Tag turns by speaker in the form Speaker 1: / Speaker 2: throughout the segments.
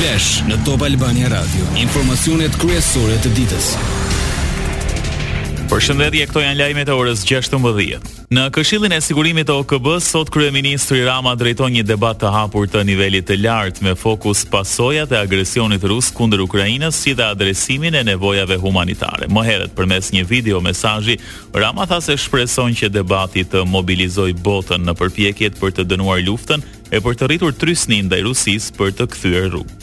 Speaker 1: Flash në Top Albania Radio, informacionet kryesore të ditës.
Speaker 2: Përshëndetje, këto janë lajmet e orës 16. Në Këshillin e Sigurimit të OKB sot kryeministri Rama drejton një debat të hapur të nivelit të lartë me fokus pasojat e agresionit rus kundër Ukrainës si dhe adresimin e nevojave humanitare. Më herët përmes një video mesazhi, Rama tha se shpreson që debati të mobilizojë botën në përpjekjet për të dënuar luftën e për të rritur trysninë ndaj Rusisë për të kthyer rrugë.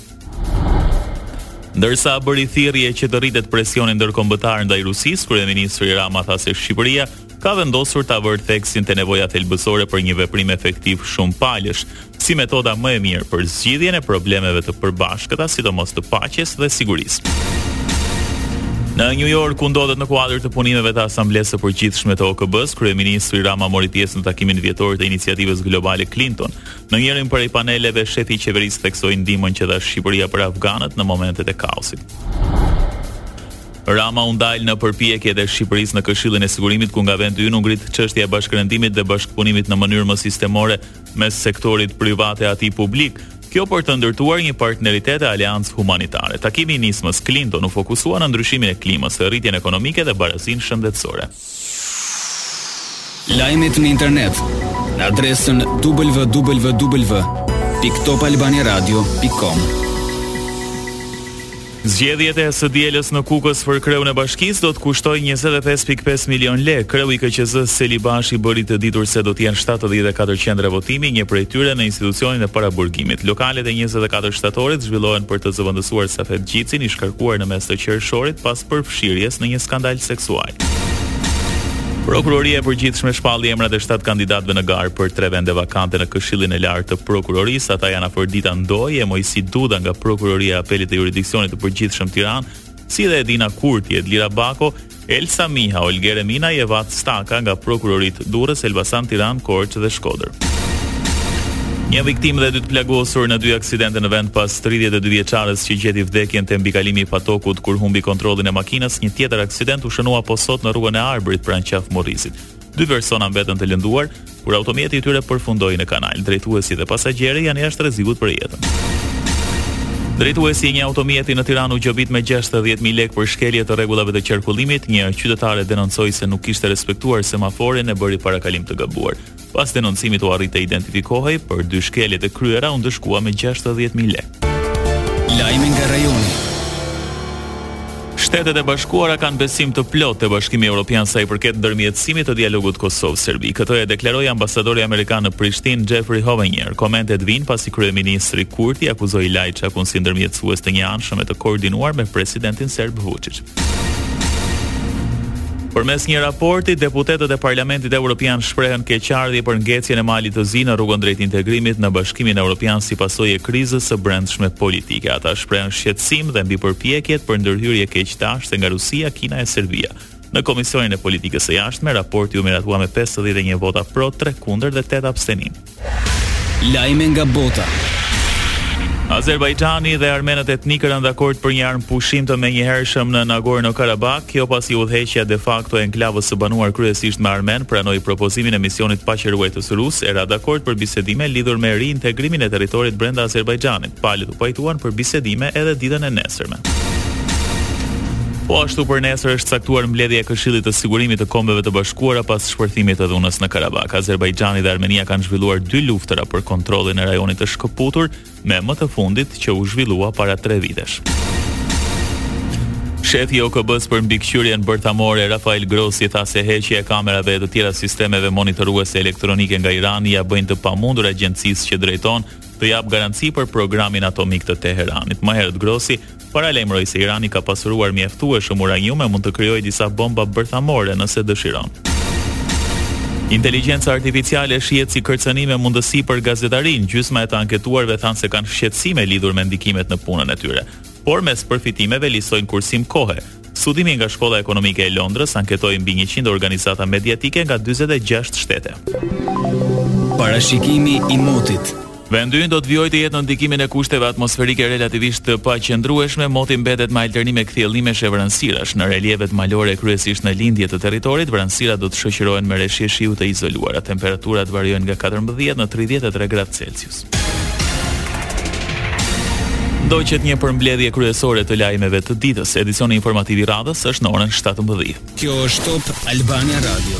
Speaker 2: Ndërsa bëri thirrje që të rritet presioni ndërkombëtar ndaj Rusisë, kryeministri Rama tha se Shqipëria ka vendosur ta vërë theksin te nevoja thelbësore për një veprim efektiv shumëpalësh, si metoda më e mirë për zgjidhjen e problemeve të përbashkëta, sidomos të paqes dhe sigurisë. Në New York ku ndodhet në kuadër të punimeve të Asamblesë së Përgjithshme të OKB-së, kryeministri Rama mori pjesë në takimin vjetor të iniciativës globale Clinton. Në njërin prej paneleve, shefi i qeverisë theksoi ndihmën që dha Shqipëria për afganët në momentet e kaosit. Rama u ndal në përpjekjet e Shqipërisë në Këshillin e Sigurimit ku nga vendi ynë u ngrit çështja e bashkërendimit dhe bashkëpunimit në mënyrë më sistemore mes sektorit privat e atij publik, kjo për të ndërtuar një partneritet e aleancë humanitare. Takimi i nismës Clinton u fokusua në ndryshimin e klimës, rritjen ekonomike dhe barazinë shëndetësore.
Speaker 1: Lajmet në internet në adresën www.topalbaniaradio.com.
Speaker 2: Zgjedhjet e së dielës në Kukës për kreun e bashkisë do të kushtojë njëzet e pesë pikë pesë milionë lekë. Kreu i KQZ-së, Celibashi bëri të ditur se do të jenë shtatëdhjetë e katër qendra votimi, një prej tyre në institucionin e paraburgimit. Lokalet e njëzet e katër shtatorit zhvillohen për të zëvendësuar Safet Gjicin, i shkarkuar në mes të qershorit pas përfshirjes në një skandal seksual. Prokuroria e Përgjithshme shpalli emrat e shtatë kandidatëve në garë për tre vende vakante në Këshillin e Lartë të Prokurorisë. Ata janë Afërdita Ndoi e Moisi Duda nga Prokuroria e Apelit të Juridiksionit të Përgjithshëm Tiranë, si dhe Edina Kurti, Edlira Bako, Elsa Miha, Olger Eminaj e Vat Staka nga prokuroritë Durrës, Elbasan, Tiranë, Korçë dhe Shkodër. Një viktimë dhe dy të plagosur në dy aksidente në vend pas Tridhjetë e dy vjeçares që gjeti vdekjen te mbikalimi i Patokut kur humbi kontrollin e makinës, një tjetër aksident u shënua po sot në rrugën e Arbrit pranë Qafë Murrizit. Dy persona mbetën të lënduar, kur automjeti i tyre përfundoi në kanal. Drejtuesi dhe pasagjeri janë jashtë rrezikut për jetën. Drejtuesi i një automjeti në Tiranë u gjobit me gjashtëdhjetë mijë lekë për shkelje të rregullave të qarkullimit, një qytetare denoncoi se nuk kishte respektuar semaforin e bëri parakalim të gabuar. Pas denoncimit u arrit të identifikohej, për dy shkeljet e kryera u ndëshkua me 60 mijë lekë.
Speaker 1: Lajme nga rajoni.
Speaker 2: Shtetet e Bashkuara kanë besim të plotë te Bashkimi Evropian sa i përket ndërmjetësimit të dialogut Kosovë-Serbi. Këtë e deklaroi ambasadori amerikan në Prishtinë, Jeffrey Hovenier. Komentet vijnë pasi kryeministri Kurti akuzoi Lajçakun si ndërmjetësues të njëanshëm e të koordinuar me presidentin serb Vuçiç. Përmes një raporti, deputetët e Parlamentit Evropian shprehin keqardhje për ngecjen e Malit të Zi në rrugën drejt integrimit në Bashkimin Evropian si pasojë e krizës së brendshme politike. Ata shprehin shqetësim dhe mbi përpjekjet për ndërhyrje keqdashëse nga Rusia, Kina e Serbia. Në Komisionin e Politikës së Jashtme, raporti u miratua me 51 vota pro, 3 kundër dhe 8 abstenim.
Speaker 1: Lajme nga bota.
Speaker 2: Azerbajxhani dhe armenët etnikë ranë dakord për një armëpushim të menjëhershëm në Nagorno-Karabakh, kjo pasi udhëheqja de facto e enklavës së banuar kryesisht me armenë pranoi propozimin e misionit paqeruajtës rus e ra dakord për bisedime lidhur me riintegrimin e territorit brenda Azerbajxhanit. Palët u pajtuan për bisedime edhe ditën e nesërme. Po ashtu për nesër është caktuar mbledhja e Këshillit të Sigurimit të Kombeve të Bashkuara pas shpërthimit të dhunës në Karabakh. Azerbajxhani dhe Armenia kanë zhvilluar dy luftëra për kontrollin e rajonit të shkëputur, me më të fundit që u zhvillua para 3 vitesh. Shefi i OKB-së për mbikëqyrjen bërthamore Rafael Grossi tha se heqja e kamerave e të tjera sistemeve monitoruese elektronike nga Irani ia bëjnë të pamundur agjencisë që drejton të japë garanci për programin atomik të Teheranit. Më herët Grossi paralajmëroi se Irani ka pasuruar mjaftueshëm uranium e mund të krijojë disa bomba bërthamore nëse dëshiron. Inteligjenca artificiale shihet si kërcënim e mundësi për gazetarinë. Gjysma e të anketuarve thanë se kanë shqetësime lidhur me ndikimet në punën e tyre. Por mes përfitimeve listojnë kursim kohe. Studimi nga Shkolla Ekonomike e Londrës anketoi mbi njëqind organizata mediatike nga dyzet e gjashtë shtete.
Speaker 1: Parashikimi i motit.
Speaker 2: Vendi ynë do të vijojë të jetë nën ndikimin e kushteve atmosferike relativisht të paqëndrueshme, moti mbetet me alternime kthjellimesh e vranësirash. Në relievet malore kryesisht në lindje të territorit, vranësirat do të shoqërohen me reshje shiu të izoluara. Temperaturat variojnë nga katërmbëdhjetë në tridhjetë e tre gradë Celsius. Ndoqët një përmbledhje kryesore të lajmeve të ditës. Edicioni informativ i radhës është në orën 17.
Speaker 1: Kjo është Top Albania Radio.